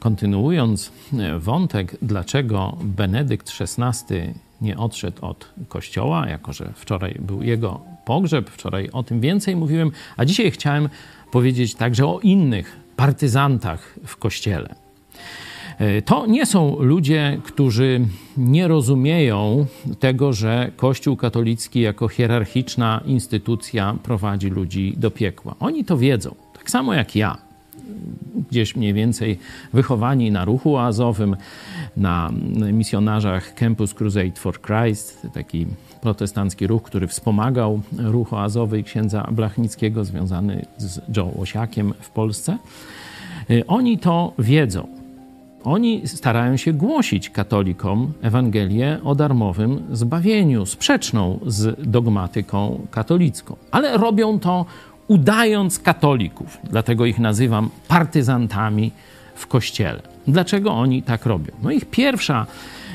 Kontynuując wątek, dlaczego Benedykt XVI nie odszedł od kościoła, jako że wczoraj był jego pogrzeb, wczoraj o tym więcej mówiłem, a dzisiaj chciałem powiedzieć także o innych partyzantach w kościele. To nie są ludzie, którzy nie rozumieją tego, że Kościół katolicki jako hierarchiczna instytucja prowadzi ludzi do piekła. Oni to wiedzą, tak samo jak ja gdzieś mniej więcej wychowani na ruchu oazowym, na misjonarzach Campus Crusade for Christ, taki protestancki ruch, który wspomagał ruch oazowy księdza Blachnickiego związany z Joe Łosiakiem w Polsce. Y, oni to wiedzą. Oni starają się głosić katolikom Ewangelię o darmowym zbawieniu, sprzeczną z dogmatyką katolicką, ale robią to udając katolików. Dlatego ich nazywam partyzantami w kościele. Dlaczego oni tak robią? No ich pierwsza,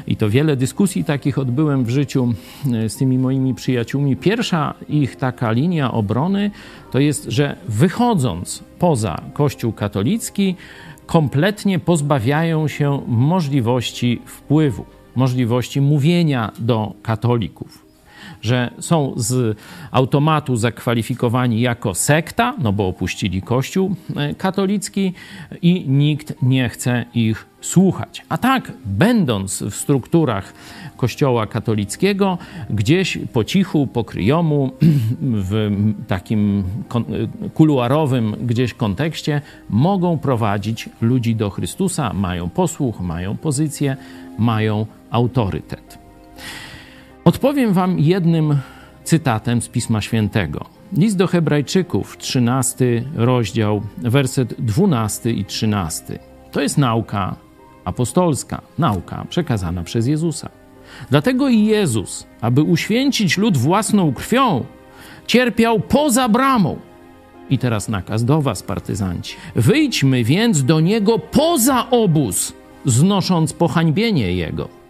i to wiele dyskusji takich odbyłem w życiu e, z tymi moimi przyjaciółmi, pierwsza ich taka linia obrony to jest, że wychodząc poza Kościół katolicki, kompletnie pozbawiają się możliwości wpływu, możliwości mówienia do katolików że są z automatu zakwalifikowani jako sekta, no bo opuścili Kościół e, katolicki i nikt nie chce ich słuchać. A tak, będąc w strukturach Kościoła katolickiego, gdzieś po cichu, po kryjomu, w takim kuluarowym gdzieś kontekście, mogą prowadzić ludzi do Chrystusa, mają posłuch, mają pozycję, mają autorytet. Odpowiem Wam jednym cytatem z Pisma Świętego. List do Hebrajczyków, 13 rozdział, werset 12 i 13. To jest nauka apostolska, nauka przekazana przez Jezusa. Dlatego i Jezus, aby uświęcić lud własną krwią, cierpiał poza bramą. I teraz nakaz do Was, partyzanci. Wyjdźmy więc do niego poza obóz, znosząc pohańbienie jego